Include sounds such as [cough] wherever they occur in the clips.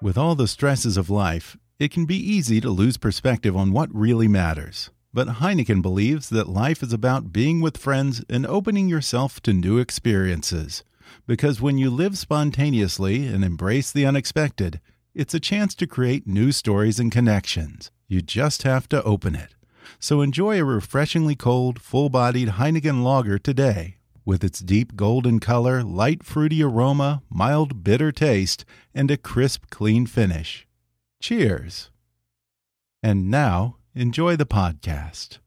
With all the stresses of life, it can be easy to lose perspective on what really matters. But Heineken believes that life is about being with friends and opening yourself to new experiences. Because when you live spontaneously and embrace the unexpected, it's a chance to create new stories and connections. You just have to open it. So enjoy a refreshingly cold, full bodied Heineken lager today with its deep golden color, light fruity aroma, mild bitter taste, and a crisp, clean finish. Cheers! And now, enjoy the podcast.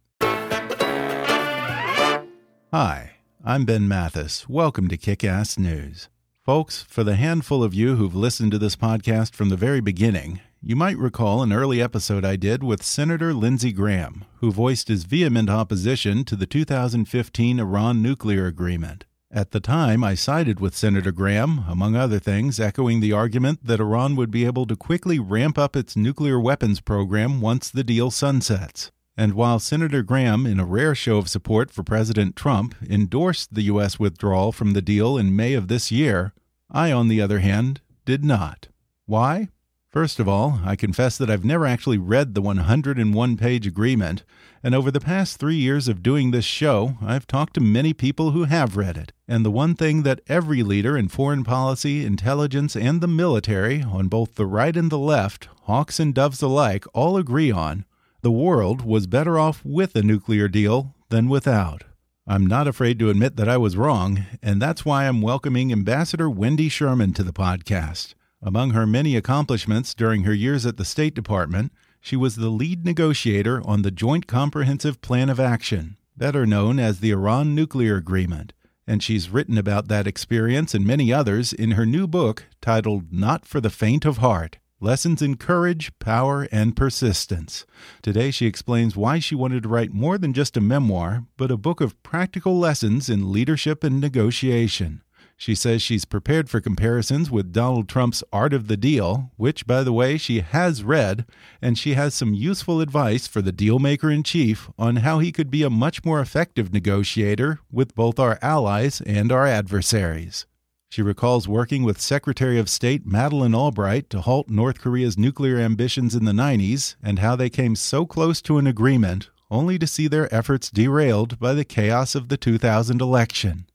Hi, I'm Ben Mathis. Welcome to Kick Ass News. Folks, for the handful of you who've listened to this podcast from the very beginning, you might recall an early episode I did with Senator Lindsey Graham, who voiced his vehement opposition to the 2015 Iran nuclear agreement. At the time, I sided with Senator Graham, among other things, echoing the argument that Iran would be able to quickly ramp up its nuclear weapons program once the deal sunsets. And while Senator Graham, in a rare show of support for President Trump, endorsed the U.S. withdrawal from the deal in May of this year, I, on the other hand, did not. Why? First of all, I confess that I've never actually read the 101 page agreement, and over the past three years of doing this show, I've talked to many people who have read it. And the one thing that every leader in foreign policy, intelligence, and the military, on both the right and the left, hawks and doves alike, all agree on the world was better off with a nuclear deal than without. I'm not afraid to admit that I was wrong, and that's why I'm welcoming Ambassador Wendy Sherman to the podcast. Among her many accomplishments during her years at the State Department, she was the lead negotiator on the Joint Comprehensive Plan of Action, better known as the Iran Nuclear Agreement, and she's written about that experience and many others in her new book titled Not for the Faint of Heart Lessons in Courage, Power, and Persistence. Today, she explains why she wanted to write more than just a memoir, but a book of practical lessons in leadership and negotiation. She says she's prepared for comparisons with Donald Trump's Art of the Deal, which, by the way, she has read, and she has some useful advice for the dealmaker in chief on how he could be a much more effective negotiator with both our allies and our adversaries. She recalls working with Secretary of State Madeleine Albright to halt North Korea's nuclear ambitions in the 90s and how they came so close to an agreement only to see their efforts derailed by the chaos of the 2000 election.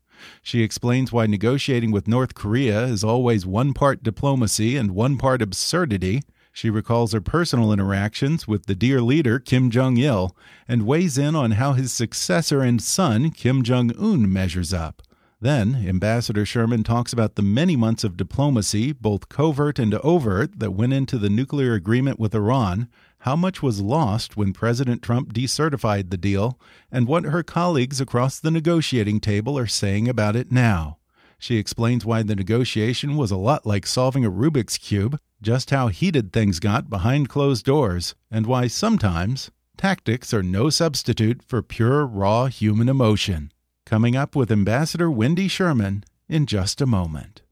She explains why negotiating with North Korea is always one part diplomacy and one part absurdity. She recalls her personal interactions with the dear leader Kim Jong il and weighs in on how his successor and son, Kim Jong un, measures up. Then, Ambassador Sherman talks about the many months of diplomacy, both covert and overt, that went into the nuclear agreement with Iran, how much was lost when President Trump decertified the deal, and what her colleagues across the negotiating table are saying about it now. She explains why the negotiation was a lot like solving a Rubik's Cube, just how heated things got behind closed doors, and why sometimes tactics are no substitute for pure, raw human emotion. Coming up with Ambassador Wendy Sherman in just a moment.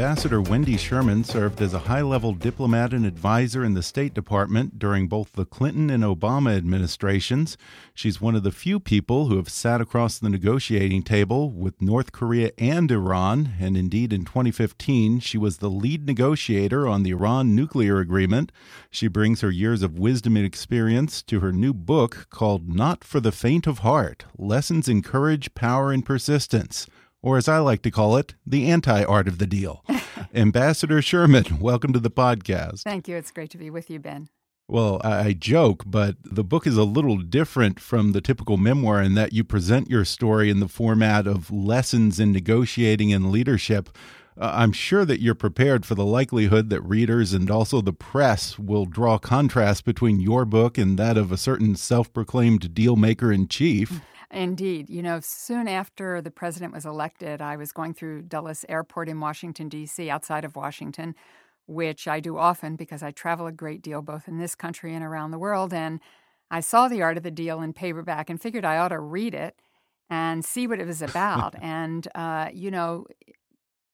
Ambassador Wendy Sherman served as a high level diplomat and advisor in the State Department during both the Clinton and Obama administrations. She's one of the few people who have sat across the negotiating table with North Korea and Iran, and indeed in 2015, she was the lead negotiator on the Iran nuclear agreement. She brings her years of wisdom and experience to her new book called Not for the Faint of Heart Lessons in Courage, Power, and Persistence or as I like to call it, the anti art of the deal. [laughs] Ambassador Sherman, welcome to the podcast. Thank you. It's great to be with you, Ben. Well, I joke, but the book is a little different from the typical memoir in that you present your story in the format of lessons in negotiating and leadership. Uh, I'm sure that you're prepared for the likelihood that readers and also the press will draw contrast between your book and that of a certain self proclaimed deal maker in chief. [laughs] Indeed. You know, soon after the president was elected, I was going through Dulles Airport in Washington, D.C., outside of Washington, which I do often because I travel a great deal both in this country and around the world. And I saw The Art of the Deal in paperback and figured I ought to read it and see what it was about. [laughs] and, uh, you know,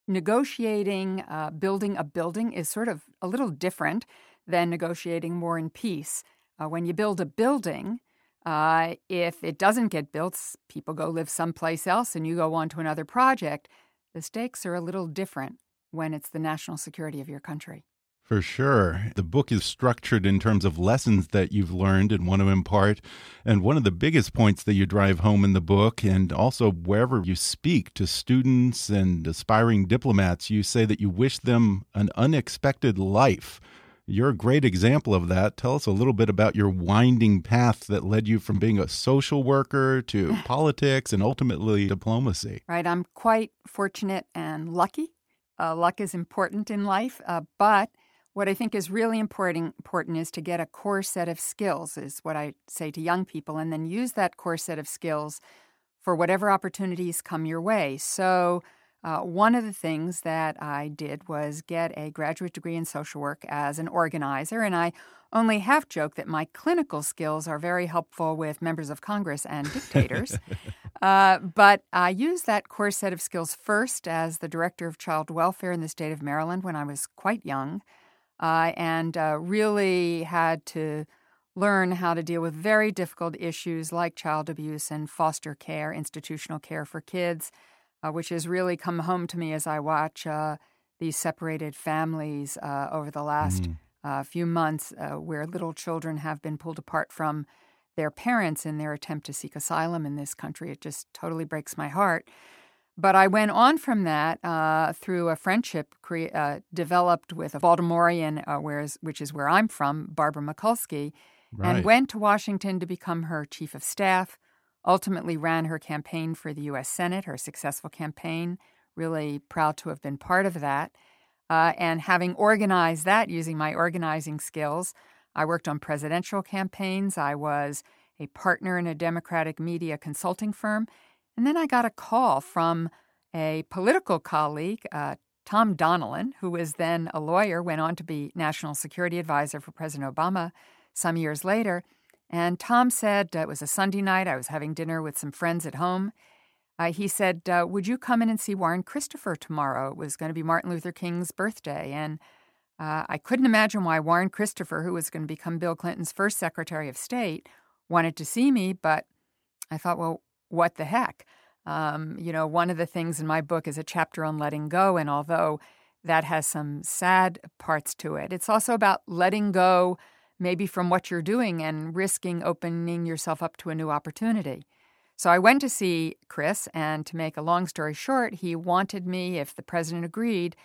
negotiating, uh, building a building is sort of a little different than negotiating war and peace. Uh, when you build a building, uh, if it doesn't get built, people go live someplace else and you go on to another project. The stakes are a little different when it's the national security of your country. For sure. The book is structured in terms of lessons that you've learned and want to impart. And one of the biggest points that you drive home in the book, and also wherever you speak to students and aspiring diplomats, you say that you wish them an unexpected life. You're a great example of that. Tell us a little bit about your winding path that led you from being a social worker to [laughs] politics and ultimately diplomacy. Right. I'm quite fortunate and lucky. Uh, luck is important in life, uh, but what I think is really important, important is to get a core set of skills, is what I say to young people, and then use that core set of skills for whatever opportunities come your way. So, uh, one of the things that I did was get a graduate degree in social work as an organizer, and I only half joke that my clinical skills are very helpful with members of Congress and dictators. [laughs] uh, but I used that core set of skills first as the director of child welfare in the state of Maryland when I was quite young, uh, and uh, really had to learn how to deal with very difficult issues like child abuse and foster care, institutional care for kids uh, which has really come home to me as I watch uh, these separated families uh, over the last mm. few months, uh, where little children have been pulled apart from their parents in their attempt to seek asylum in this country. It just totally breaks my heart. But I went on from that uh, through a friendship cre- uh, developed with a Baltimorean, whereas, which is where I'm from, Barbara Mikulski, right. and went to Washington to become her chief of staff ultimately ran her campaign for the U.S. Senate, her successful campaign. Really proud to have been part of that. Uh, and having organized that using my organizing skills, I worked on presidential campaigns. I was a partner in a Democratic media consulting firm. And then I got a call from a political colleague, uh, Tom Donilon, who was then a lawyer, went on to be national security advisor for President Obama some years later. And Tom said uh, it was a Sunday night. I was having dinner with some friends at home. Uh, he said, uh, Would you come in and see Warren Christopher tomorrow? It was going to be Martin Luther King's birthday. And uh, I couldn't imagine why Warren Christopher, who was going to become Bill Clinton's first Secretary of State, wanted to see me. But I thought, well, what the heck? Um, you know, one of the things in my book is a chapter on letting go. And although that has some sad parts to it, it's also about letting go maybe from what you're doing and risking opening yourself up to a new opportunity. So I went to see Chris, and to make a long story short, he wanted me, if the president agreed,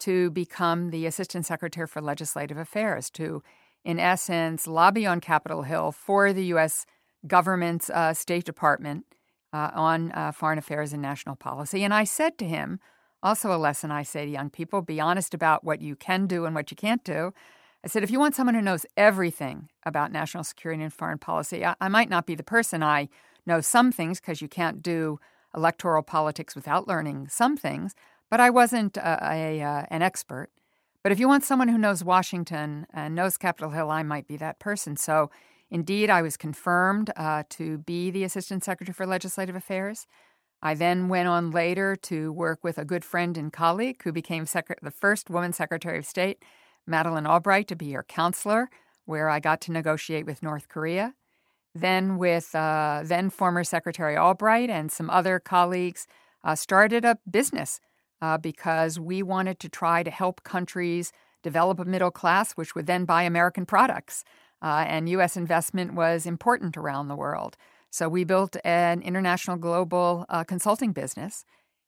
to become the Assistant Secretary for Legislative Affairs, to, in essence, lobby on Capitol Hill for the U.S. government's uh, State Department uh, on uh, foreign affairs and national policy. And I said to him, also a lesson I say to young people be honest about what you can do and what you can't do. I said, if you want someone who knows everything about national security and foreign policy, I, I might not be the person. I know some things because you can't do electoral politics without learning some things, but I wasn't a, a, uh, an expert. But if you want someone who knows Washington and knows Capitol Hill, I might be that person. So, indeed, I was confirmed uh, to be the Assistant Secretary for Legislative Affairs. I then went on later to work with a good friend and colleague who became the first woman Secretary of State Madeleine Albright to be your counselor, where I got to negotiate with North Korea. Then, with uh, then former Secretary Albright and some other colleagues, uh, started a business uh, because we wanted to try to help countries develop a middle class, which would then buy American products. Uh, and U.S. investment was important around the world. So we built an international global uh, consulting business.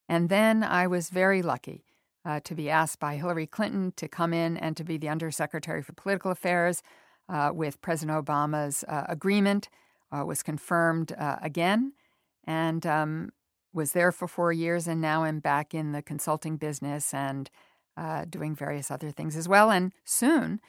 And then I was very lucky uh, to be asked by Hillary Clinton to come in and to be the Undersecretary for Political Affairs uh, with President Obama's uh, agreement uh, was confirmed uh, again, and um, was there for four years, and now I'm back in the consulting business and uh, doing various other things as well. And soon,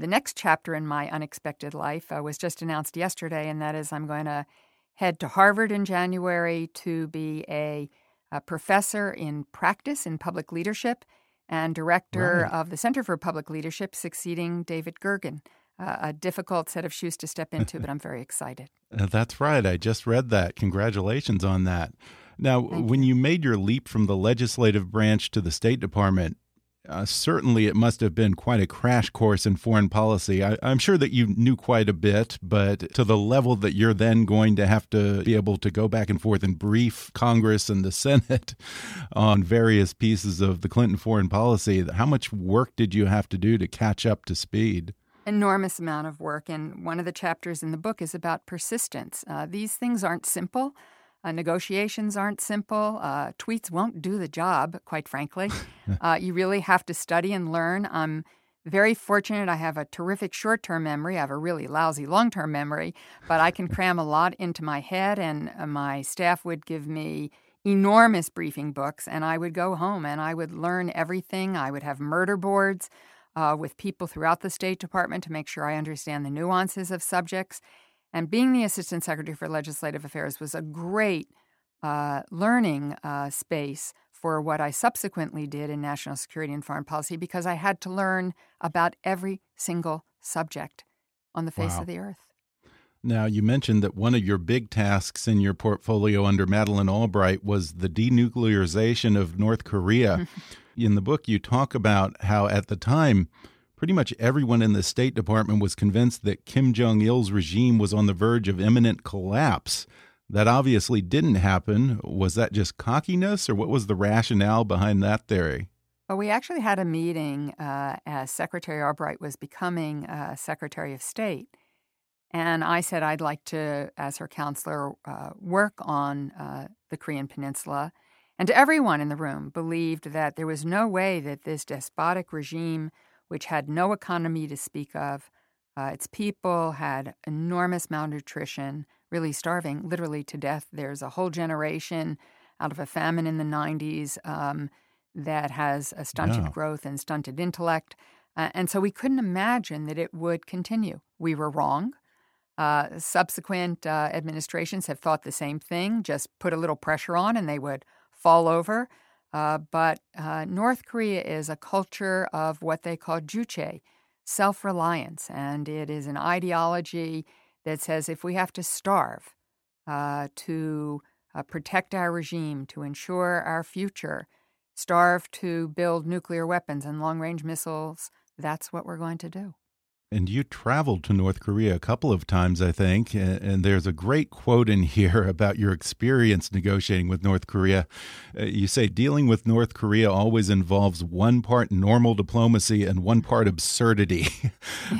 the next chapter in my unexpected life was just announced yesterday, and that is I'm going to head to Harvard in January to be a, a professor in practice in public leadership and director right. of the Center for Public Leadership, succeeding David Gergen. Uh, a difficult set of shoes to step into, but [laughs] I'm very excited. Uh, that's right. I just read that. Congratulations on that. Now, Thank when you. you made your leap from the legislative branch to the State Department, uh, certainly it must have been quite a crash course in foreign policy. I, am sure that you knew quite a bit, but to the level that you're then going to have to be able to go back and forth and brief Congress and the [laughs] Senate on various pieces of the Clinton foreign policy, how much work did you have to do to catch up to speed? Enormous amount of work. And one of the chapters in the book is about persistence. Uh, these things aren't simple. Uh, negotiations aren't simple. Uh, tweets won't do the job, quite frankly. [laughs] uh, you really have to study and learn. I'm very fortunate. I have a terrific short term memory. I have a really lousy long term memory, but I can [laughs] cram a lot into my head, and uh, my staff would give me enormous briefing books, and I would go home and I would learn everything. I would have murder boards. Uh, with people throughout the State Department to make sure I understand the nuances of subjects. And being the Assistant Secretary for Legislative Affairs was a great uh, learning uh, space for what I subsequently did in national security and foreign policy because I had to learn about every single subject on the face wow. of the earth. Now, you mentioned that one of your big tasks in your portfolio under Madeleine Albright was the denuclearization of North Korea. [laughs] in the book, you talk about how at the time, pretty much everyone in the State Department was convinced that Kim Jong il's regime was on the verge of imminent collapse. That obviously didn't happen. Was that just cockiness, or what was the rationale behind that theory? Well, we actually had a meeting uh, as Secretary Albright was becoming uh, Secretary of State. And I said I'd like to, as her counselor, uh, work on uh, the Korean Peninsula. And everyone in the room believed that there was no way that this despotic regime which had no economy to speak of. Uh, its people had enormous malnutrition, really starving literally to death. There's a whole generation out of a famine in the 90s um, that has a stunted yeah. growth and stunted intellect. Uh, and so we couldn't imagine that it would continue. We were wrong. Uh, subsequent uh, administrations have thought the same thing, just put a little pressure on and they would fall over. Uh, but uh, North Korea is a culture of what they call juche, self reliance. And it is an ideology that says if we have to starve uh, to uh, protect our regime, to ensure our future, starve to build nuclear weapons and long range missiles, that's what we're going to do. And you traveled to North Korea a couple of times, I think. And there's a great quote in [laughs] here about your experience negotiating with North Korea. Uh, you say dealing with North Korea always involves one part normal diplomacy and one part absurdity. [laughs]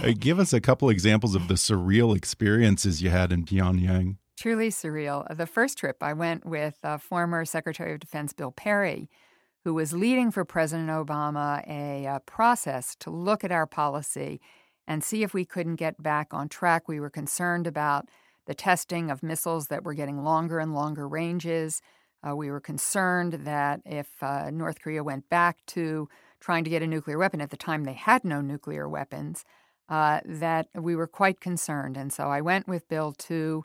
Uh, [laughs] give us a couple examples of the surreal experiences you had in Pyongyang. Truly surreal. The first trip, I went with uh, former Secretary of Defense Bill Perry, who was leading for President Obama a, a process to look at our policy and see if we couldn't get back on track. We were concerned about the testing of missiles that were getting longer and longer ranges. Uh, we were concerned that if uh, North Korea went back to trying to get a nuclear weapon, at the time they had no nuclear weapons, uh, that we were quite concerned. And so I went with Bill to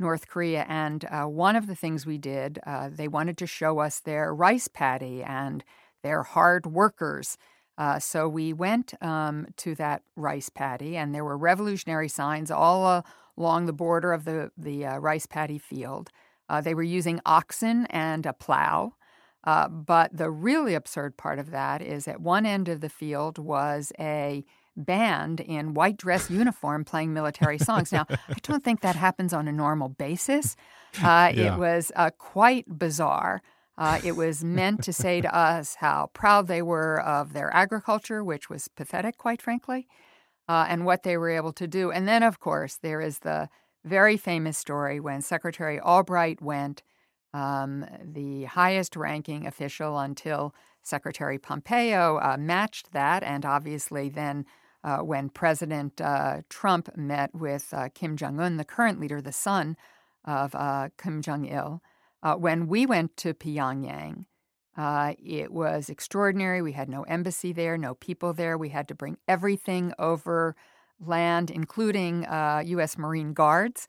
North Korea, and uh, one of the things we did, uh, they wanted to show us their rice paddy and their hard workers. Uh, so we went um, to that rice paddy, and there were revolutionary signs all uh, along the border of the the uh, rice paddy field. Uh, they were using oxen and a plow. Uh, but the really absurd part of that is at one end of the field was a band in white dress uniform playing military songs. Now, I [laughs] don't think that happens on a normal basis. [laughs] Uh, yeah. It was quite bizarre. Uh, it was meant to say to us how proud they were of their agriculture, which was pathetic, quite frankly, uh, and what they were able to do. And then, of course, there is the very famous story when Secretary Albright went, um, the highest ranking official until Secretary Pompeo uh, matched that, and obviously then uh, when President uh, Trump met with uh, Kim Jong un, the current leader, the son of Kim Jong il, uh, when we went to Pyongyang, it was extraordinary. We had no embassy there, no people there. We had to bring everything over land, including U.S. Marine Guards.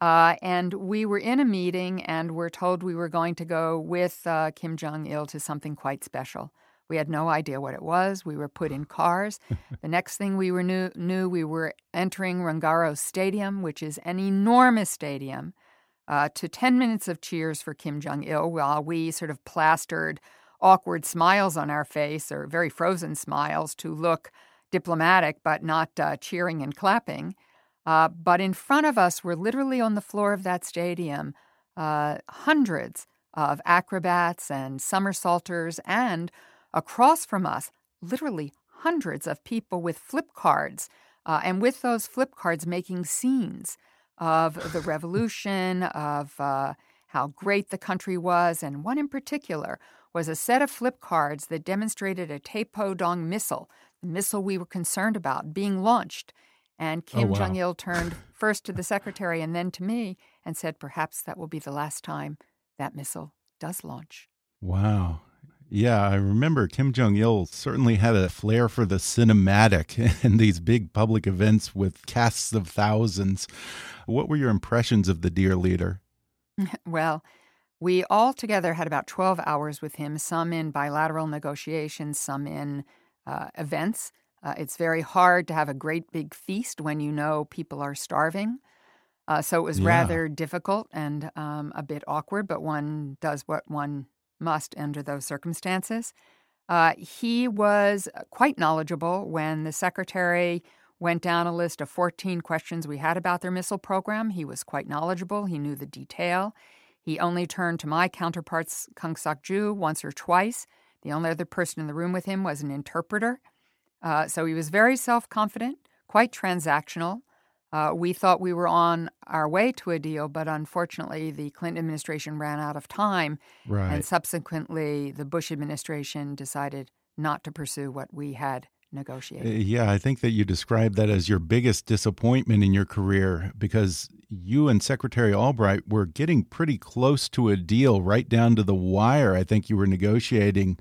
Uh, and we were in a meeting and were told we were going to go with uh, Kim Jong il to something quite special. We had no idea what it was. We were put in cars. [laughs] the next thing we were knew, knew, we were entering Rungrado Stadium, which is an enormous stadium, uh, to 10 minutes of cheers for Kim Jong il while we sort of plastered awkward smiles on our face or very frozen smiles to look diplomatic but not uh, cheering and clapping. Uh, but in front of us were literally on the floor of that stadium uh, hundreds of acrobats and somersaulters, and across from us, literally hundreds of people with flip cards, uh, and with those flip cards making scenes of the revolution, of uh, how great the country was, and one in particular was a set of flip cards that demonstrated a Taepodong missile, the missile we were concerned about, being launched. And Oh, Kim wow. Jong il turned first to the secretary and then to me and said, Perhaps that will be the last time that missile does launch. Wow. Yeah, I remember Kim Jong il certainly had a flair for the cinematic [laughs] in these big public events with casts of thousands. What were your impressions of the dear leader? [laughs] well, we all together had about 12 hours with him, some in bilateral negotiations, some in uh, events. Uh, it's very hard to have a great big feast when you know people are starving. Uh, so it was Yeah. rather difficult and um, a bit awkward, but one does what one must under those circumstances. Uh, he was quite knowledgeable when the secretary went down a list of 14 questions we had about their missile program. He was quite knowledgeable, he knew the detail. He only turned to my counterparts, Kang Sok Ju, once or twice. The only other person in the room with him was an interpreter. Uh, so he was very self confident, quite transactional. Uh, we thought we were on our way to a deal, but unfortunately, the Clinton administration ran out of time, Right. and subsequently, the Bush administration decided not to pursue what we had Uh, negotiated. Yeah, I think that you described that as your biggest disappointment in your career because you and Secretary Albright were getting pretty close to a deal right down to the wire. I think you were negotiating,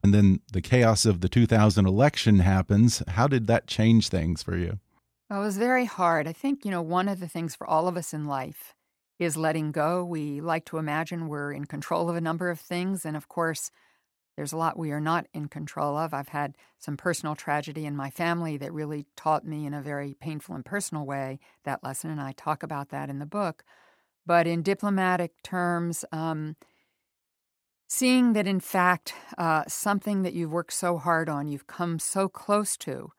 and then the chaos of the 2000 election happens. How did that change things for you? Well, it was very hard. I think, you know, one of the things for all of us in life is letting go. We like to imagine we're in control of a number of things. And of course, there's a lot we are not in control of. I've had some personal tragedy in my family that really taught me in a very painful and personal way that lesson. And I talk about that in the book. But in diplomatic terms, um, seeing that in fact, uh, something that you've worked so hard on, you've come so close to,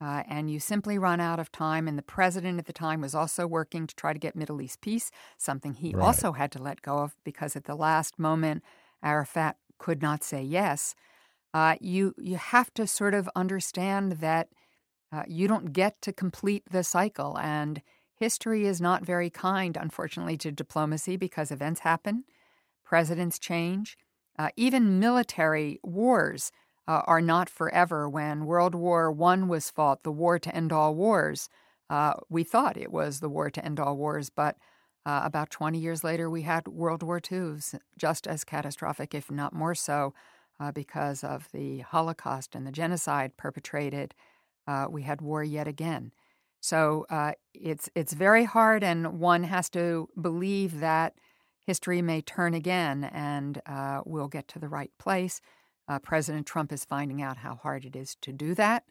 uh, and you simply run out of time. And the president at the time was also working to try to get Middle East peace, something he Right. also had to let go of because at the last moment, Arafat could not say yes. Uh, you you have to sort of understand that uh, you don't get to complete the cycle, and history is not very kind, unfortunately, to diplomacy because events happen, presidents change, uh, even military wars uh, are not forever. When World War One was fought, the war to end all wars, uh, we thought it was the war to end all wars, but uh, about 20 years later, we had World War II, just as catastrophic, if not more so, uh, because of the Holocaust and the genocide perpetrated. Uh, we had war yet again. So uh, it's it's very hard, and one has to believe that history may turn again, and we'll get to the right place. Uh, President Trump is finding out how hard it is to do that,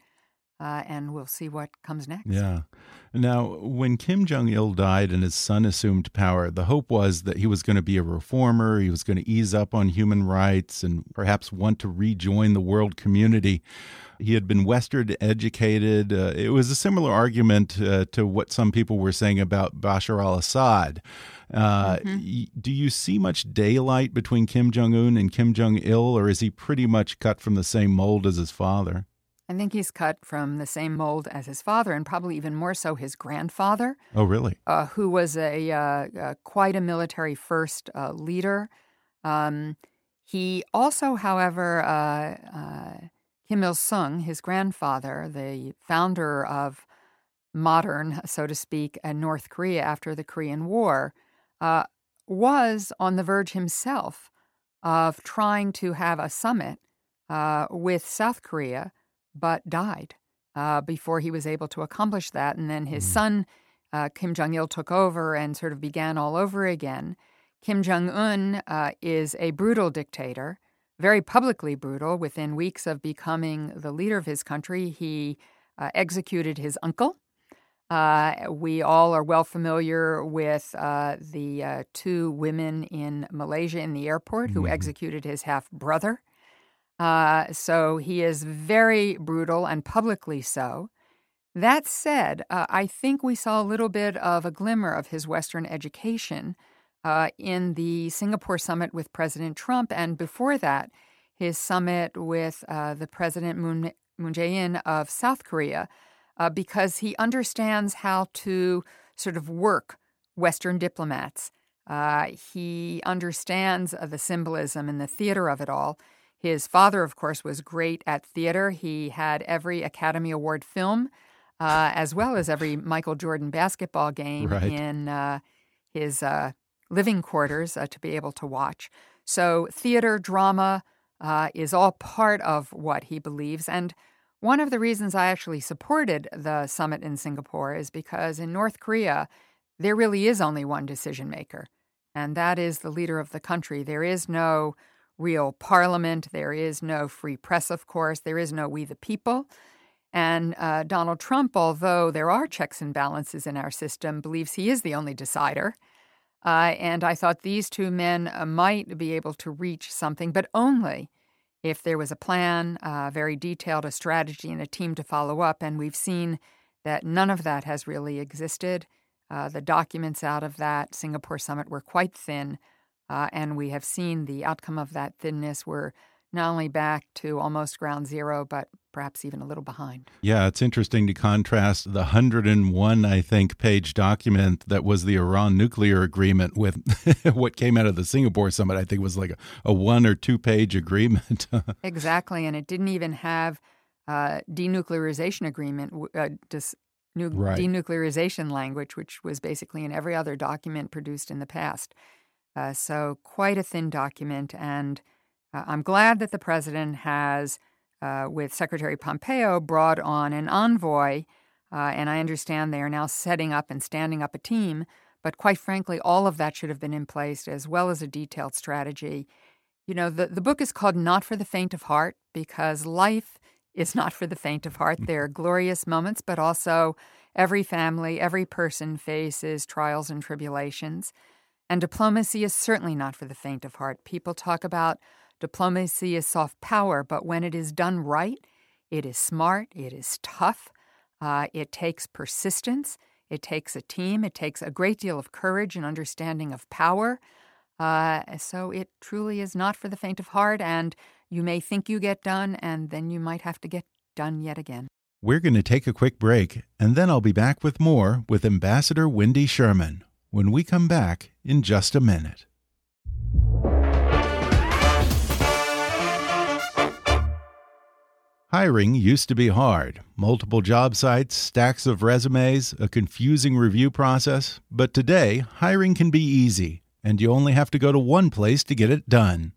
uh, and we'll see what comes next. Yeah. Now, when Kim Jong il died and his son assumed power, the hope was that he was going to be a reformer. He was going to ease up on human rights and perhaps want to rejoin the world community. He had been Western educated. Uh, it was a similar argument uh, to what some people were saying about Bashar al Assad. Uh, y- Do you see much daylight between Kim Jong un and Kim Jong il, or is he pretty much cut from the same mold as his father? I think he's cut from the same mold as his father, and probably even more so his grandfather, Oh, really? uh, who was a uh, uh, quite a military first uh, leader. Um, He also, however, uh, uh, Kim Il sung, his grandfather, the founder of modern, so to speak, North Korea after the Korean War, uh, was on the verge himself of trying to have a summit uh, with South Korea, but died uh, before he was able to accomplish that. And then his mm. son, uh, Kim Jong il, took over and sort of began all over again. Kim Jong un uh, is a brutal dictator, very publicly brutal. Within weeks of becoming the leader of his country, he executed his uncle uh, we all are well familiar with uh, the uh, two women in Malaysia in the airport who mm-hmm. executed his half brother. Uh, so he is very brutal and publicly so. That said, uh, I think we saw a little bit of a glimmer of his Western education uh, in the Singapore summit with President Trump, and before that, his summit with the President Moon, Moon Jae-in of South Korea uh, because he understands how to sort of work Western diplomats. Uh, he understands uh, the symbolism and the theater of it all. His father, of course, was great at theater. He had every Academy Award film, uh, as well as every Michael Jordan basketball game right. in uh, his uh, living quarters to be able to watch. So, theater, drama is all part of what he believes. And one of the reasons I actually supported the summit in Singapore is because in North Korea, there really is only one decision maker, and that is the leader of the country. There is no real parliament, there is no free press, of course, there is no we the people. And uh, Donald Trump, although there are checks and balances in our system, believes he is the only decider. Uh, and I thought these two men uh, might be able to reach something, but only if there was a plan, uh, very detailed, a strategy, and a team to follow up. And we've seen that none of that has really existed. Uh, the documents out of that Singapore summit were quite thin, uh, and we have seen the outcome of that thinness. We're not only back to almost ground zero, but perhaps even a little behind. Yeah, it's interesting to contrast the 101, I think, page document that was the Iran nuclear agreement with [laughs] what came out of the Singapore summit. I think was like a, a one or two page agreement. [laughs] exactly. And it didn't even have uh, denuclearization agreement, uh, right. denuclearization language, which was basically in every other document produced in the past. Uh, so, quite a thin document. And uh, I'm glad that the president has, uh, with Secretary Pompeo, brought on an envoy, uh, and I understand they are now setting up and standing up a team. But quite frankly, all of that should have been in place, as well as a detailed strategy. You know, the, the book is called Not for the Faint of Heart because life is not for the faint of heart. There are glorious moments, but also every family, every person faces trials and tribulations. And diplomacy is certainly not for the faint of heart. People talk about Diplomacy is soft power, but when it is done right, it is smart, it is tough, uh, it takes persistence, it takes a team, it takes a great deal of courage and understanding of power. Uh, so it truly is not for the faint of heart, and you may think you get done, and then you might have to get done yet again. We're going to take a quick break, and then I'll be back with more with Ambassador Wendy Sherman when we come back in just a minute. Hiring used to be hard. Multiple job sites, stacks of resumes, a confusing review process. But today, hiring can be easy, and you only have to go to one place to get it done.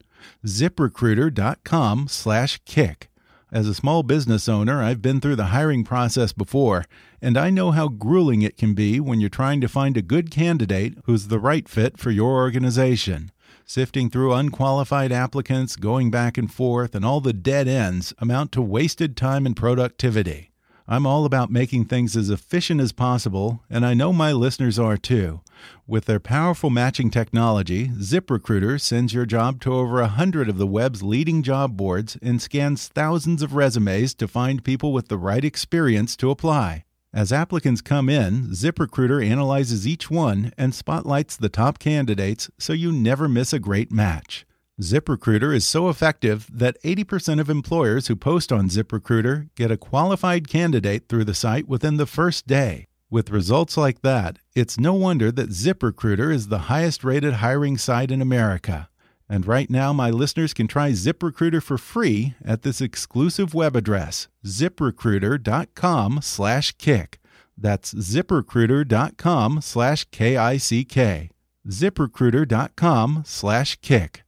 ZipRecruiter.com/kick. As a small business owner, I've been through the hiring process before, and I know how grueling it can be when you're trying to find a good candidate who's the right fit for your organization. Sifting through unqualified applicants, going back and forth, and all the dead ends amount to wasted time and productivity. I'm all about making things as efficient as possible, and I know my listeners are too. With their powerful matching technology, ZipRecruiter sends your job to over a hundred of the web's leading job boards and scans thousands of resumes to find people with the right experience to apply. As applicants come in, ZipRecruiter analyzes each one and spotlights the top candidates so you never miss a great match. ZipRecruiter is so effective that 80% of employers who post on ZipRecruiter get a qualified candidate through the site within the first day. With results like that, it's no wonder that ZipRecruiter is the highest rated hiring site in America. And right now, my listeners can try ZipRecruiter for free at this exclusive web address, ziprecruiter.com slash kick. That's ziprecruiter.com slash K-I-C-K. ziprecruiter.com slash kick.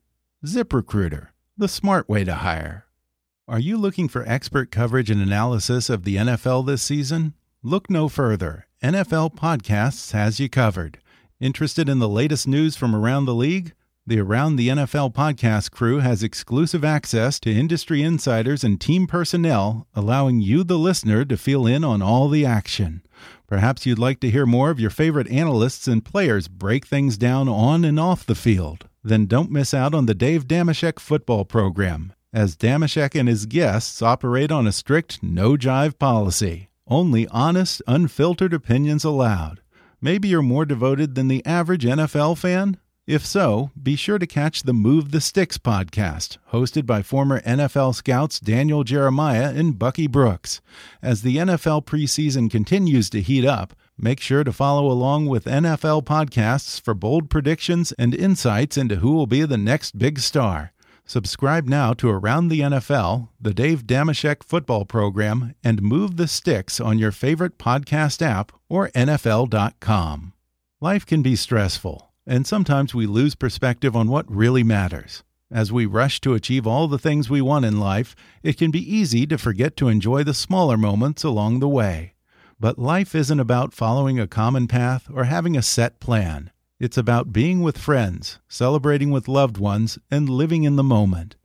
ZipRecruiter, the smart way to hire. Are you looking for expert coverage and analysis of the NFL this season? Look no further. NFL Podcasts has you covered. Interested in the latest news from around the league? The Around the NFL podcast crew has exclusive access to industry insiders and team personnel, allowing you, the listener, to feel in on all the action. Perhaps you'd like to hear more of your favorite analysts and players break things down on and off the field. Then don't miss out on the Dave Dameshek football program, as Dameshek and his guests operate on a strict no jive policy. Only honest, unfiltered opinions allowed. Maybe you're more devoted than the average NFL fan? If so, be sure to catch the Move the Sticks podcast, hosted by former NFL scouts Daniel Jeremiah and Bucky Brooks. As the NFL preseason continues to heat up, make sure to follow along with NFL podcasts for bold predictions and insights into who will be the next big star. Subscribe now to Around the NFL, the Dave Dameshek football program, and Move the Sticks on your favorite podcast app or NFL.com. Life can be stressful and sometimes we lose perspective on what really matters. As we rush to achieve all the things we want in life, it can be easy to forget to enjoy the smaller moments along the way. But life isn't about following a common path or having a set plan. It's about being with friends, celebrating with loved ones, and living in the moment.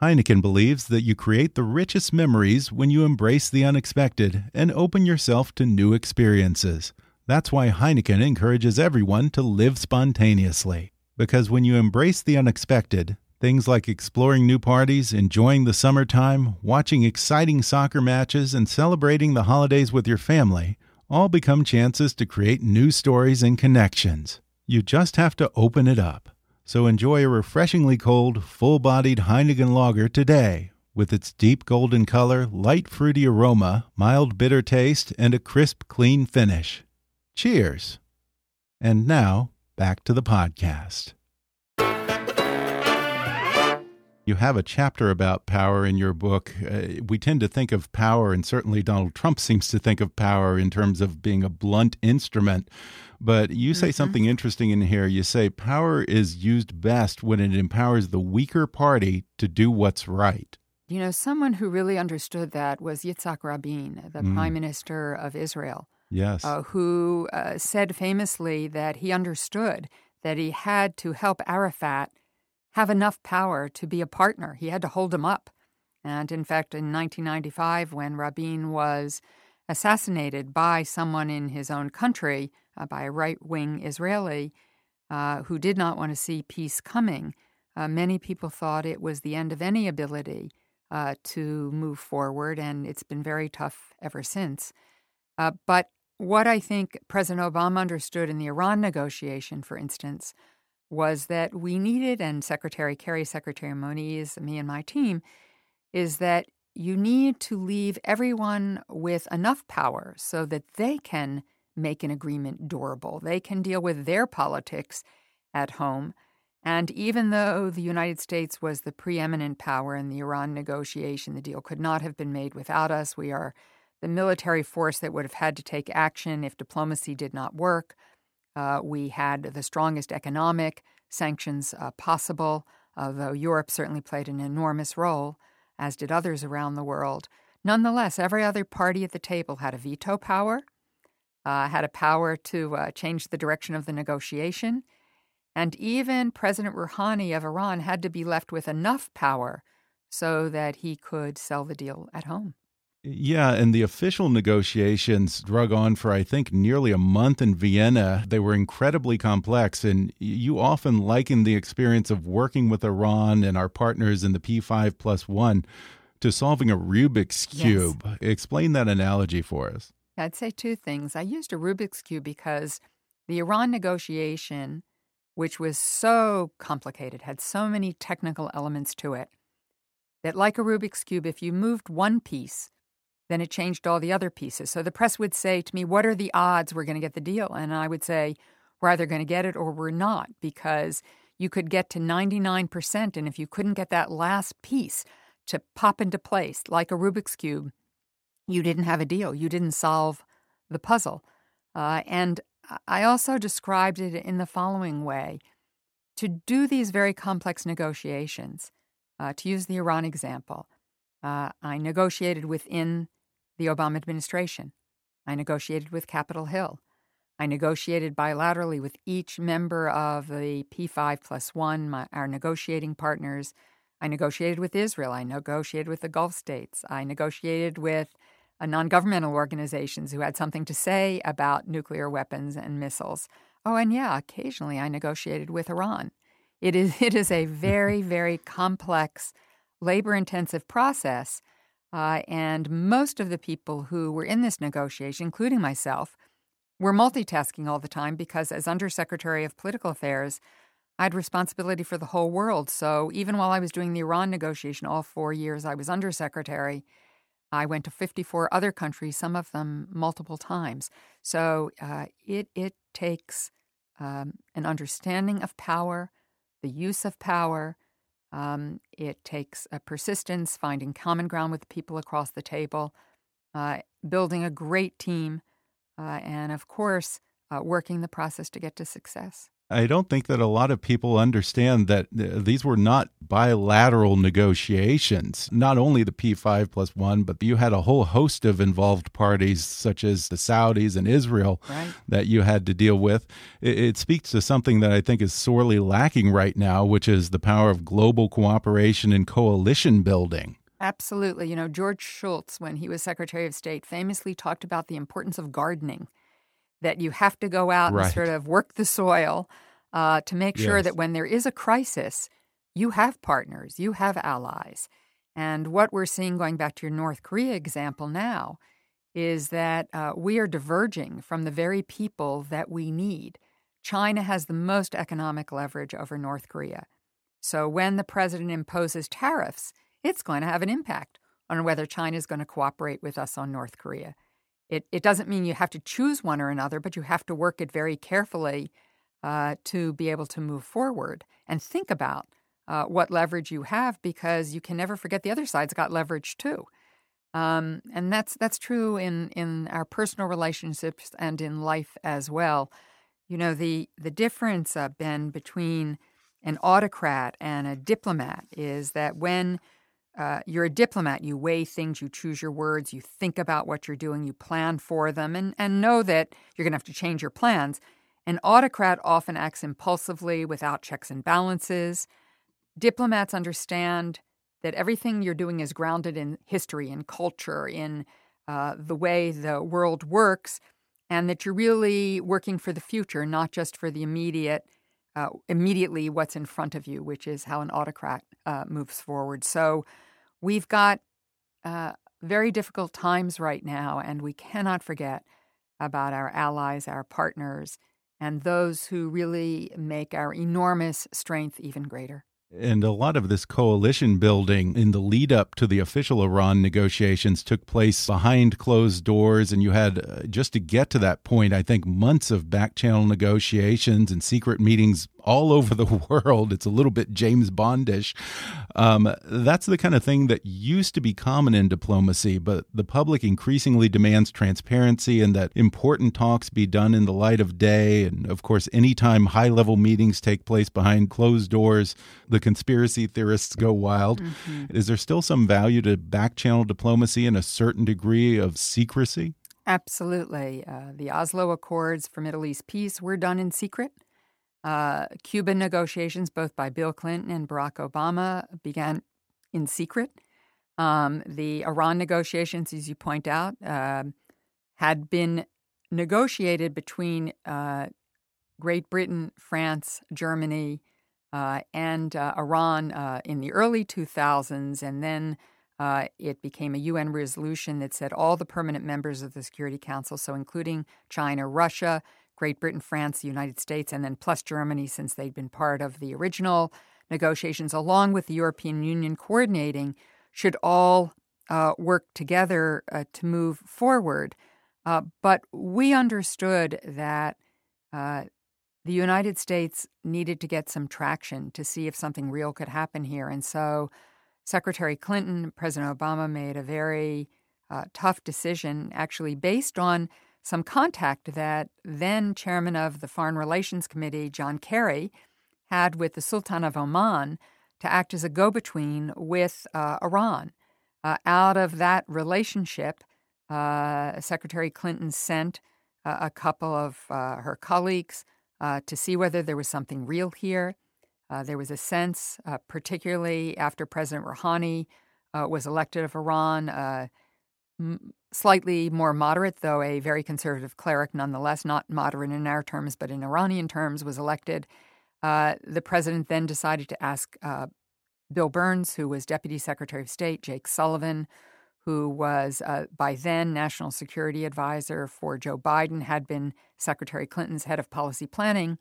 Heineken believes that you create the richest memories when you embrace the unexpected and open yourself to new experiences. That's why Heineken encourages everyone to live spontaneously. Because when you embrace the unexpected, things like exploring new parties, enjoying the summertime, watching exciting soccer matches, and celebrating the holidays with your family all become chances to create new stories and connections. You just have to open it up. So enjoy a refreshingly cold, full bodied Heineken lager today with its deep golden color, light fruity aroma, mild bitter taste, and a crisp, clean finish. Cheers. And now, back to the podcast. You have a chapter about power in your book. Uh, we tend to think of power, and certainly Donald Trump [laughs] seems to think of power in terms of being a blunt instrument. But you say mm -hmm. something interesting in here. You say power is used best when it empowers the weaker party to do what's right. You know, someone who really understood that was Yitzhak Rabin, the mm. prime minister of Israel. Yes. Uh, who uh, said famously that he understood that he had to help Arafat have enough power to be a partner. He had to hold him up. And in fact, in 1995, when Rabin was assassinated by someone in his own country, uh, by a right wing Israeli uh, who did not want to see peace coming, uh, many people thought it was the end of any ability uh, to move forward, and it's been very tough ever since. Uh, but what I think President Obama understood in the Iran negotiation, for instance, was that we needed, and Secretary Kerry, Secretary Moniz, me and my team, is that you need to leave everyone with enough power so that they can make an agreement durable. They can deal with their politics at home. And even though the United States was the preeminent power in the Iran negotiation, the deal could not have been made without us. We are the military force that would have had to take action if diplomacy did not work. Uh, we had the strongest economic sanctions uh, possible, although Europe certainly played an enormous role, as did others around the world. Nonetheless, every other party at the table had a veto power, uh, had a power to uh, change the direction of the negotiation, and even President Rouhani of Iran had to be left with enough power so that he could sell the deal at home. Yeah, and the official negotiations drug on for, I think, nearly a month in Vienna. They were incredibly complex, and you often liken the experience of working with Iran and our partners in the P5 plus one to solving a Rubik's Cube. Yes. Explain that analogy for us. I'd say two things. I used a Rubik's Cube because the Iran negotiation, which was so complicated, had so many technical elements to it, that like a Rubik's Cube, if you moved one piece, then it changed all the other pieces. So the press would say to me, What are the odds we're going to get the deal? And I would say, We're either going to get it or we're not, because you could get to 99%. And if you couldn't get that last piece to pop into place, like a Rubik's Cube, you didn't have a deal. You didn't solve the puzzle. Uh, and I also described it in the following way to do these very complex negotiations, uh, to use the Iran example, uh, I negotiated within the Obama administration. I negotiated with Capitol Hill. I negotiated bilaterally with each member of the P5 plus one, my, our negotiating partners. I negotiated with Israel. I negotiated with the Gulf states. I negotiated with uh, non governmental organizations who had something to say about nuclear weapons and missiles. Oh, and yeah, occasionally I negotiated with Iran. It is, [laughs] it is a very, very complex, labor intensive process. Uh, and most of the people who were in this negotiation, including myself, were multitasking all the time because, as Undersecretary of Political Affairs, I had responsibility for the whole world. So even while I was doing the Iran negotiation, all four years I was Undersecretary, I went to 54 other countries, some of them multiple times. So uh, it, it takes um, an understanding of power, the use of power. Um, it takes persistence, finding common ground with people across the table, uh, building a great team, uh, and of course, uh, working the process to get to success. I don't think that a lot of people understand that uh, these were not bilateral negotiations. Not only the P5 plus one, but you had a whole host of involved parties, such as the Saudis and Israel, right. that you had to deal with. It, it, speaks to something that I think is sorely lacking right now, which is the power of global cooperation and coalition building. Absolutely. You know, George Shultz, when he was Secretary of State, famously talked about the importance of gardening that you have to go out right. and sort of work the soil uh, to make sure yes. that when there is a crisis, you have partners, you have allies. And what we're seeing, going back to your North Korea example now, is that uh, we are diverging from the very people that we need. China has the most economic leverage over North Korea. So when the president imposes tariffs, it's going to have an impact on whether China is going to cooperate with us on North Korea. It, it doesn't mean you have to choose one or another, but you have to work it very carefully uh, to be able to move forward and think about uh, what leverage you have because you can never forget the other side's got leverage too. Um, and that's that's true in, in our personal relationships and in life as well. You know the the difference, uh, Ben, between an autocrat and a diplomat is that when uh, you're a diplomat. You weigh things, you choose your words, you think about what you're doing, you plan for them, and, and know that you're going to have to change your plans. An autocrat often acts impulsively without checks and balances. Diplomats understand that everything you're doing is grounded in history, in culture, in uh, the way the world works, and that you're really working for the future, not just for the immediate, uh, immediately what's in front of you, which is how an autocrat uh, moves forward. So, We've got uh, very difficult times right now, and we cannot forget about our allies, our partners, and those who really make our enormous strength even greater. And a lot of this coalition building in the lead up to the official Iran negotiations took place behind closed doors. And you had, uh, just to get to that point, I think months of back channel negotiations and secret meetings all over the [laughs] world. It's a little bit James Bondish. Um, that's the kind of thing that used to be common in diplomacy, but the public increasingly demands transparency and that important talks be done in the light of day. And of course, anytime high level meetings take place behind closed doors, the conspiracy theorists go wild. Mm -hmm. Is there still some value to back channel diplomacy and a certain degree of secrecy? Absolutely. Uh, the Oslo Accords for Middle East peace were done in secret. Uh, Cuban negotiations, both by Bill Clinton and Barack Obama, began in secret. Um, the Iran negotiations, as you point out, uh, had been negotiated between uh, Great Britain, France, Germany, uh, and uh, Iran uh, in the early 2000s, and then it became a UN resolution that said all the permanent members of the Security Council, so including China, Russia, Great Britain, France, the United States, and then plus Germany, since they'd been part of the original negotiations, along with the European Union coordinating, should all uh, work together uh, to move forward. Uh, but we understood that uh, the United States needed to get some traction to see if something real could happen here. And so Secretary Clinton, President Obama made a very uh, tough decision, actually based on some contact that then chairman of the Foreign Relations Committee, John Kerry, had with the Sultan of Oman to act as a go between with uh, Iran. Uh, out of that relationship, uh, Secretary Clinton sent uh, a couple of uh, her colleagues uh, to see whether there was something real here. there was a sense, particularly after President Rouhani was elected of Iran, slightly more moderate, though a very conservative cleric nonetheless, not moderate in our terms, but in Iranian terms, was elected. Uh, the president then decided to ask uh, Bill Burns, who was Deputy Secretary of State, Jake Sullivan, who was uh, by then National Security Advisor for Joe Biden, had been Secretary Clinton's head of policy planning,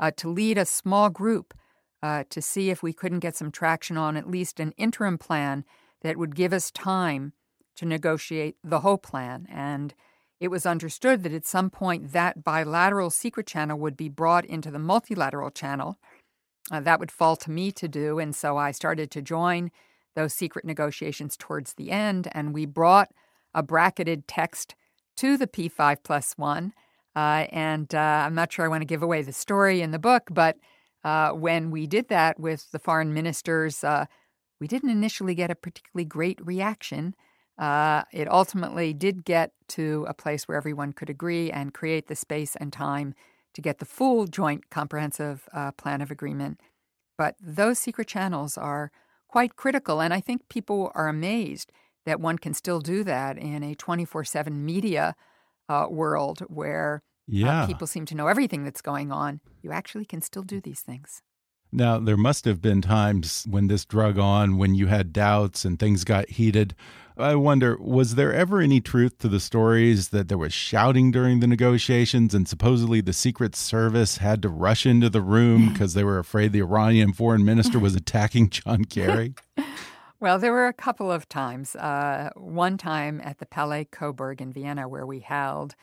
uh, to lead a small group uh, to see if we couldn't get some traction on at least an interim plan that would give us time to negotiate the whole plan. And it was understood that at some point that bilateral secret channel would be brought into the multilateral channel. Uh, that would fall to me to do. And so I started to join those secret negotiations towards the end. And we brought a bracketed text to the P5 plus one. Uh, and uh, I'm not sure I want to give away the story in the book, but uh, when we did that with the foreign ministers, uh, we didn't initially get a particularly great reaction. Uh, it ultimately did get to a place where everyone could agree and create the space and time to get the full joint comprehensive uh, plan of agreement. But those secret channels are quite critical, and I think people are amazed that one can still do that in a 24 7 media uh, world where uh, yeah. people seem to know everything that's going on. You actually can still do these things. Now, there must have been times when this drug on, when you had doubts and things got heated. I wonder, was there ever any truth to the stories that there was shouting during the negotiations and supposedly the Secret Service had to rush into the room [laughs] because they were afraid the Iranian foreign minister was attacking John Kerry? [laughs] Well, there were a couple of times. Uh, one time at the Palais Coburg in Vienna, where we held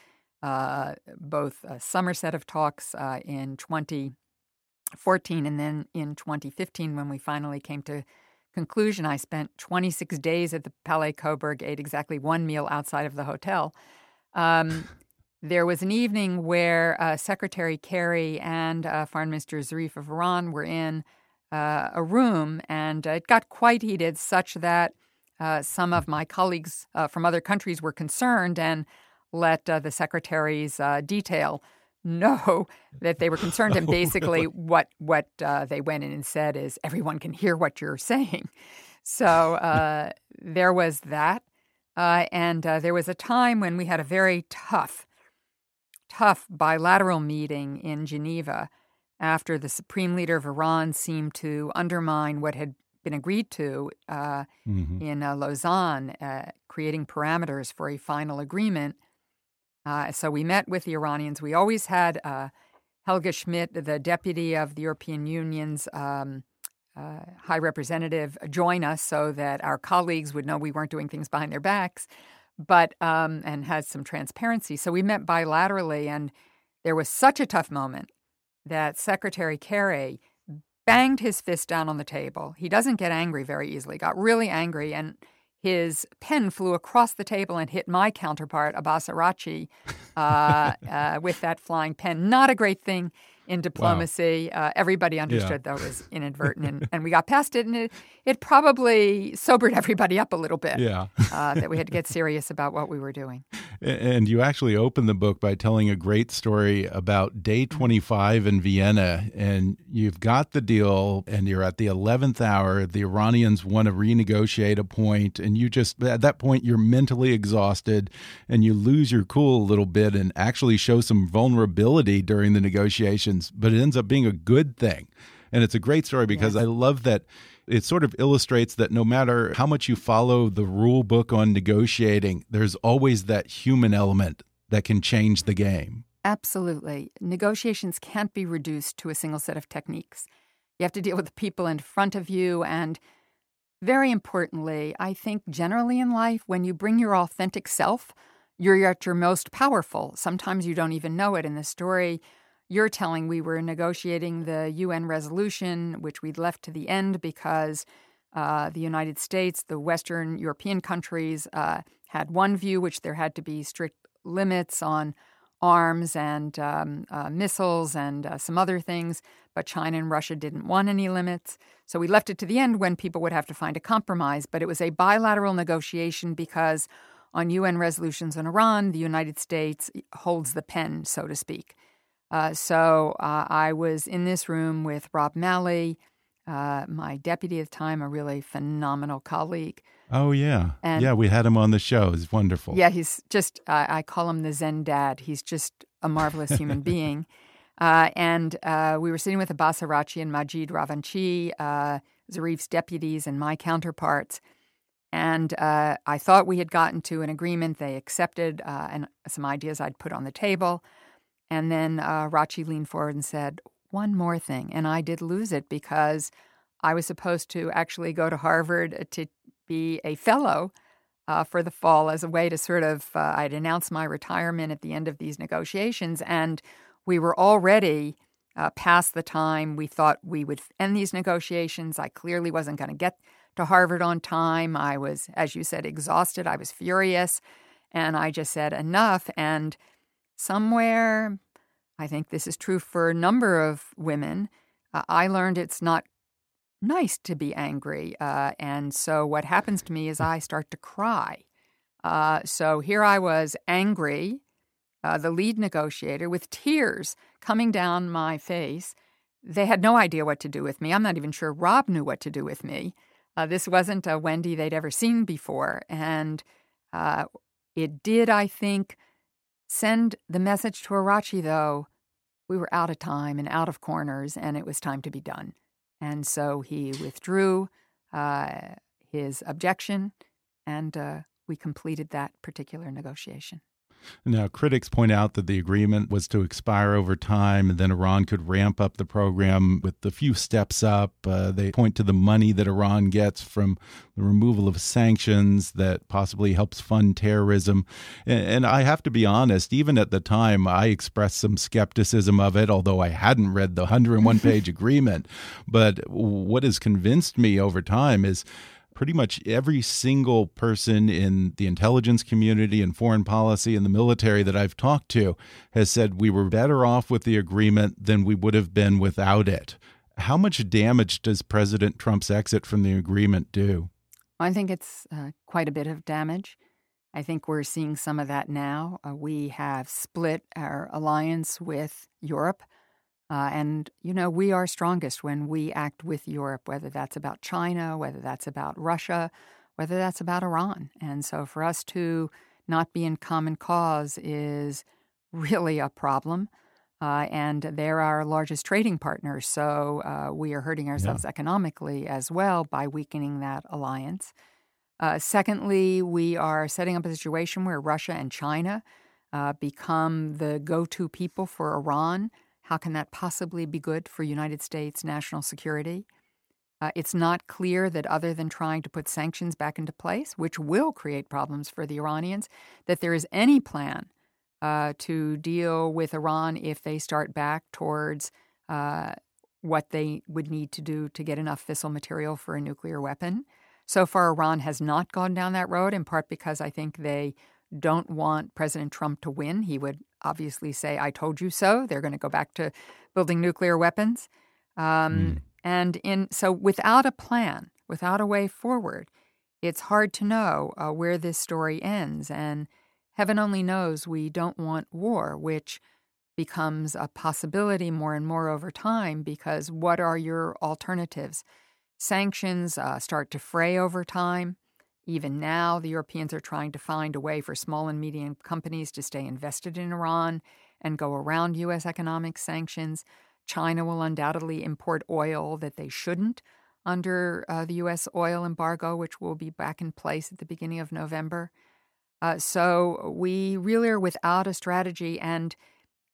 uh, both a summer set of talks uh, in 2014 and then in 2015 when we finally came to conclusion, I spent 26 days at the Palais Coburg, ate exactly one meal outside of the hotel. Um, there was an evening where uh, Secretary Kerry and uh, Foreign Minister Zarif of Iran were in uh, a room, and it got quite heated, such that uh, some of my colleagues uh, from other countries were concerned and let uh, the secretary's detail know that they were concerned. And [laughs] basically, what what uh, they went in and said is, everyone can hear what you're saying. So uh, there was that, uh, and uh, there was a time when we had a very tough, tough bilateral meeting in Geneva after the supreme leader of Iran seemed to undermine what had been agreed to uh, mm-hmm. in uh, Lausanne, creating parameters for a final agreement. Uh, so we met with the Iranians. We always had uh, Helga Schmid, the deputy of the European Union's um, uh, high representative, join us so that our colleagues would know we weren't doing things behind their backs, but um, and had some transparency. So we met bilaterally, and there was such a tough moment that Secretary Kerry banged his fist down on the table. He doesn't get angry very easily. Got really angry and his pen flew across the table and hit my counterpart, Abbas Araghchi, uh, [laughs] uh, with that flying pen. Not a great thing in diplomacy. Wow. Uh, everybody understood yeah. that was [laughs] inadvertent, and, and, we got past it, and it, it probably sobered [laughs] everybody up a little bit. Yeah, uh, that we had to get serious about what we were doing. And you actually open the book by telling a great story about day mm-hmm. 25 in Vienna, and you've got the deal, and you're at the 11th hour. The Iranians want to renegotiate a point, and you just at that point you're mentally exhausted, and you lose your cool a little bit, and actually show some vulnerability during the negotiations but it ends up being a good thing. And it's a great story because yes. I love that it sort of illustrates that no matter how much you follow the rule book on negotiating, there's always that human element that can change the game. Absolutely. Negotiations can't be reduced to a single set of techniques. You have to deal with the people in front of you. And very importantly, I think generally in life, when you bring your authentic self, you're at your most powerful. Sometimes you don't even know it. In the story, you're telling we were negotiating the UN resolution, which we'd left to the end because uh, the United States, the Western European countries uh, had one view, which there had to be strict limits on arms and um, uh, missiles and uh, some other things, but China and Russia didn't want any limits. So we left it to the end when people would have to find a compromise. But it was a bilateral negotiation because on UN resolutions on Iran, the United States holds the pen, so to speak. Uh, so uh, I was in this room with Rob Malley, uh, my deputy at the time, a really phenomenal colleague. Oh yeah, and yeah, we had him on the show. He's wonderful. Yeah, he's just I call him the Zen dad. He's just a marvelous human [laughs] being. Uh, and uh, we were sitting with Abbas Araghchi and Majid Ravanchi, uh, Zarif's deputies, and my counterparts. And uh, I thought we had gotten to an agreement. They accepted uh, and some ideas I'd put on the table. And then uh, Araghchi leaned forward and said, One more thing. And I did lose it because I was supposed to actually go to Harvard to be a fellow uh, for the fall as a way to sort of, uh, I'd announce my retirement at the end of these negotiations. And we were already uh, past the time we thought we would end these negotiations. I clearly wasn't going to get to Harvard on time. I was, as you said, exhausted. I was furious. And I just said, enough. And somewhere, I think this is true for a number of women, uh, I learned it's not nice to be angry. Uh, and so what happens to me is I start to cry. Uh, so here I was angry, uh, the lead negotiator, with tears coming down my face. They had no idea what to do with me. I'm not even sure Rob knew what to do with me. Uh, this wasn't a Wendy they'd ever seen before. And uh, it did, I think, send the message to Araghchi, though, we were out of time and out of corners, and it was time to be done. And so he withdrew uh, his objection, and uh, we completed that particular negotiation. Now, critics point out that the agreement was to expire over time, and then Iran could ramp up the program with a few steps up. Uh, they point to the money that Iran gets from the removal of sanctions that possibly helps fund terrorism. And, and I have to be honest, even at the time, I expressed some skepticism of it, although I hadn't read the 101 page [laughs] agreement. But what has convinced me over time is pretty much every single person in the intelligence community and foreign policy and the military that I've talked to has said we were better off with the agreement than we would have been without it. How much damage does President Trump's exit from the agreement do? I think it's uh, quite a bit of damage. I think we're seeing some of that now. Uh, we have split our alliance with Europe. Uh, and, you know, we are strongest when we act with Europe, whether that's about China, whether that's about Russia, whether that's about Iran. And so for us to not be in common cause is [laughs] really a problem. Uh, and they're our largest trading partners. So uh, we are hurting ourselves yeah. economically as well by weakening that alliance. Uh, secondly, we are setting up a situation where Russia and China uh, become the go to people for Iran how can that possibly be good for United States national security? Uh, it's not clear that other than trying to put sanctions back into place, which will create problems for the Iranians, that there is any plan uh, to deal with Iran if they start back towards uh, what they would need to do to get enough fissile material for a nuclear weapon. So far, Iran has not gone down that road, in part because I think they don't want President Trump to win. He would obviously say, I told you so. They're going to go back to building nuclear weapons. Um, mm. And in so without a plan, without a way forward, it's hard to know uh, where this story ends. And heaven only knows we don't want war, which becomes a possibility more and more over time because what are your alternatives? Sanctions uh, start to fray over time. Even now, the Europeans are trying to find a way for small and medium companies to stay invested in Iran and go around U.S. economic sanctions. China will undoubtedly import oil that they shouldn't under uh, the U.S. oil embargo, which will be back in place at the beginning of November. Uh, so we really are without a strategy. And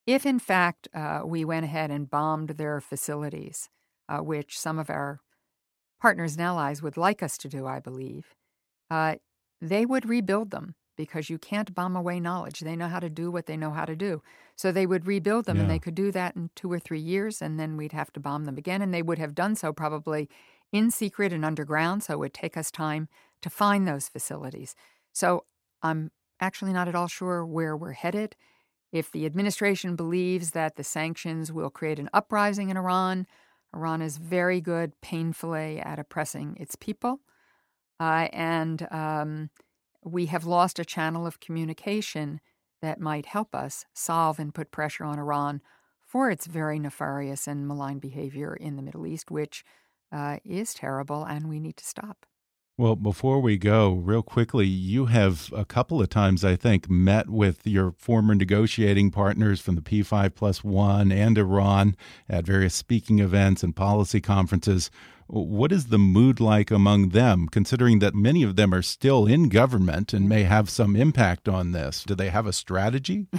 if, in fact, uh, we went ahead and bombed their facilities, uh, which some of our partners and allies would like us to do, I believe, uh, they would rebuild them because you can't bomb away knowledge. They know how to do what they know how to do. So they would rebuild them, Yeah. and they could do that in two or three years, and then we'd have to bomb them again. And they would have done so probably in secret and underground. So it would take us time to find those facilities. So I'm actually not at all sure where we're headed. If the administration believes that the sanctions will create an uprising in Iran, Iran is very good, painfully, at oppressing its people. Uh, and um, we have lost a channel of communication that might help us solve and put pressure on Iran for its very nefarious and malign behavior in the Middle East, which uh, is terrible, and we need to stop. Well, before we go, real quickly, you have a couple of times, I think, met with your former negotiating partners from the P5 plus one and Iran at various speaking events and policy conferences. What is the mood like among them, considering that many of them are still in government and may have some impact on this? Do they have a strategy? [laughs]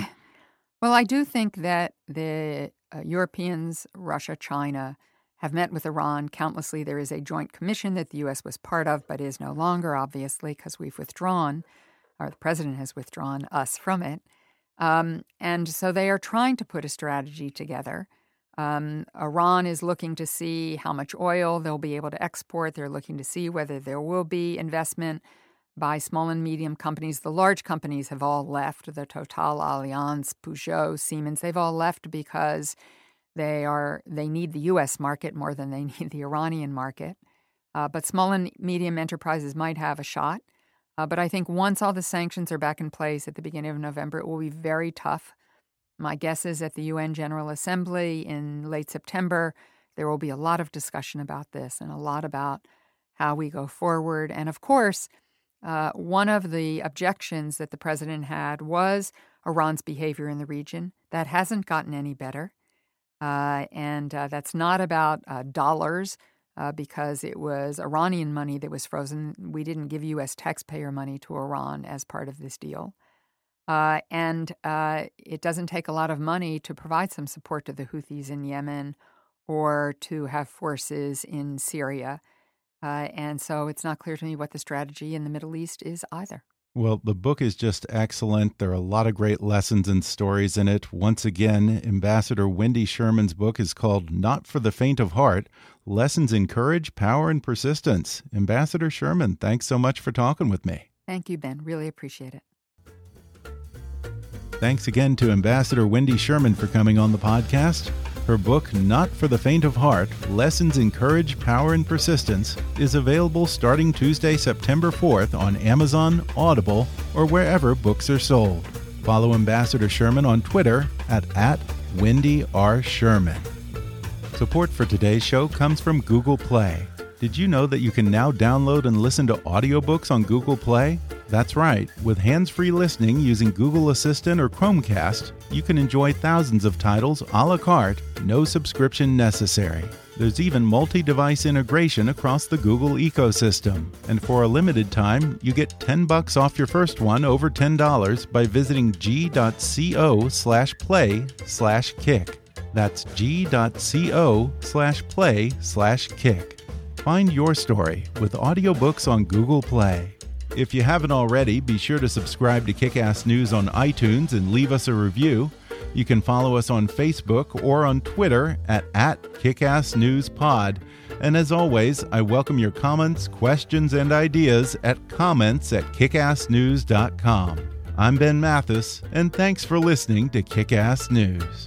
Well, I do think that the uh, Europeans, Russia, China, have met with Iran countlessly. There is a joint commission that the U.S. was part of, but is no longer, obviously, because we've withdrawn, or the president has withdrawn us from it. Um, and so they are trying to put a strategy together. Um, Iran is looking to see how much oil they'll be able to export. They're looking to see whether there will be investment by small and medium companies. The large companies have all left the Total, Allianz, Peugeot, Siemens. They've all left because they are they need the U.S. market more than they [laughs] need the Iranian market. Uh, but small and medium enterprises might have a shot. Uh, but I think once all the sanctions are back in place at the beginning of November, it will be very tough. My guess is at the UN General Assembly in late September, there will be a lot of discussion about this and a lot about how we go forward. And of course, uh, one of the objections that the president had was Iran's behavior in the region. That hasn't gotten any better. Uh, and uh, that's not about uh, dollars uh, because it was Iranian money that was frozen. We didn't give U.S. taxpayer money to Iran as part of this deal. Uh, and uh, it doesn't take a lot of money to provide some support to the Houthis in Yemen or to have forces in Syria. and so it's not clear to me what the strategy in the Middle East is either. Well, the book is just excellent. There are a lot of great lessons and stories in it. Once again, Ambassador Wendy Sherman's book is called Not for the Faint of Heart Lessons in Courage, Power, and Persistence. Ambassador Sherman, thanks so much for talking with me. Thank you, Ben. Really appreciate it. Thanks again to Ambassador Wendy Sherman for coming on the podcast. Her book, Not for the Faint of Heart Lessons in Courage, Power, and Persistence, is available starting Tuesday, September 4th on Amazon, Audible, or wherever books are sold. Follow Ambassador Sherman on Twitter at, at Wendy R. Sherman. Support for today's show comes from Google Play. Did you know that you can now download and listen to audiobooks on Google Play? That's right. With hands free listening using Google Assistant or Chromecast, you can enjoy thousands of titles a la carte, no subscription necessary. There's even multi device integration across the Google ecosystem. And for a limited time, you get 10 bucks off your first one over $10 by visiting g.co slash play slash kick. That's g.co slash play slash kick. Find your story with audiobooks on Google Play. If you haven't already, be sure to subscribe to Kickass News on iTunes and leave us a review. You can follow us on Facebook or on Twitter at, at KickassNewsPod. And as always, I welcome your comments, questions, and ideas at comments at kickassnews.com. I'm Ben Mathis, and thanks for listening to Kickass News.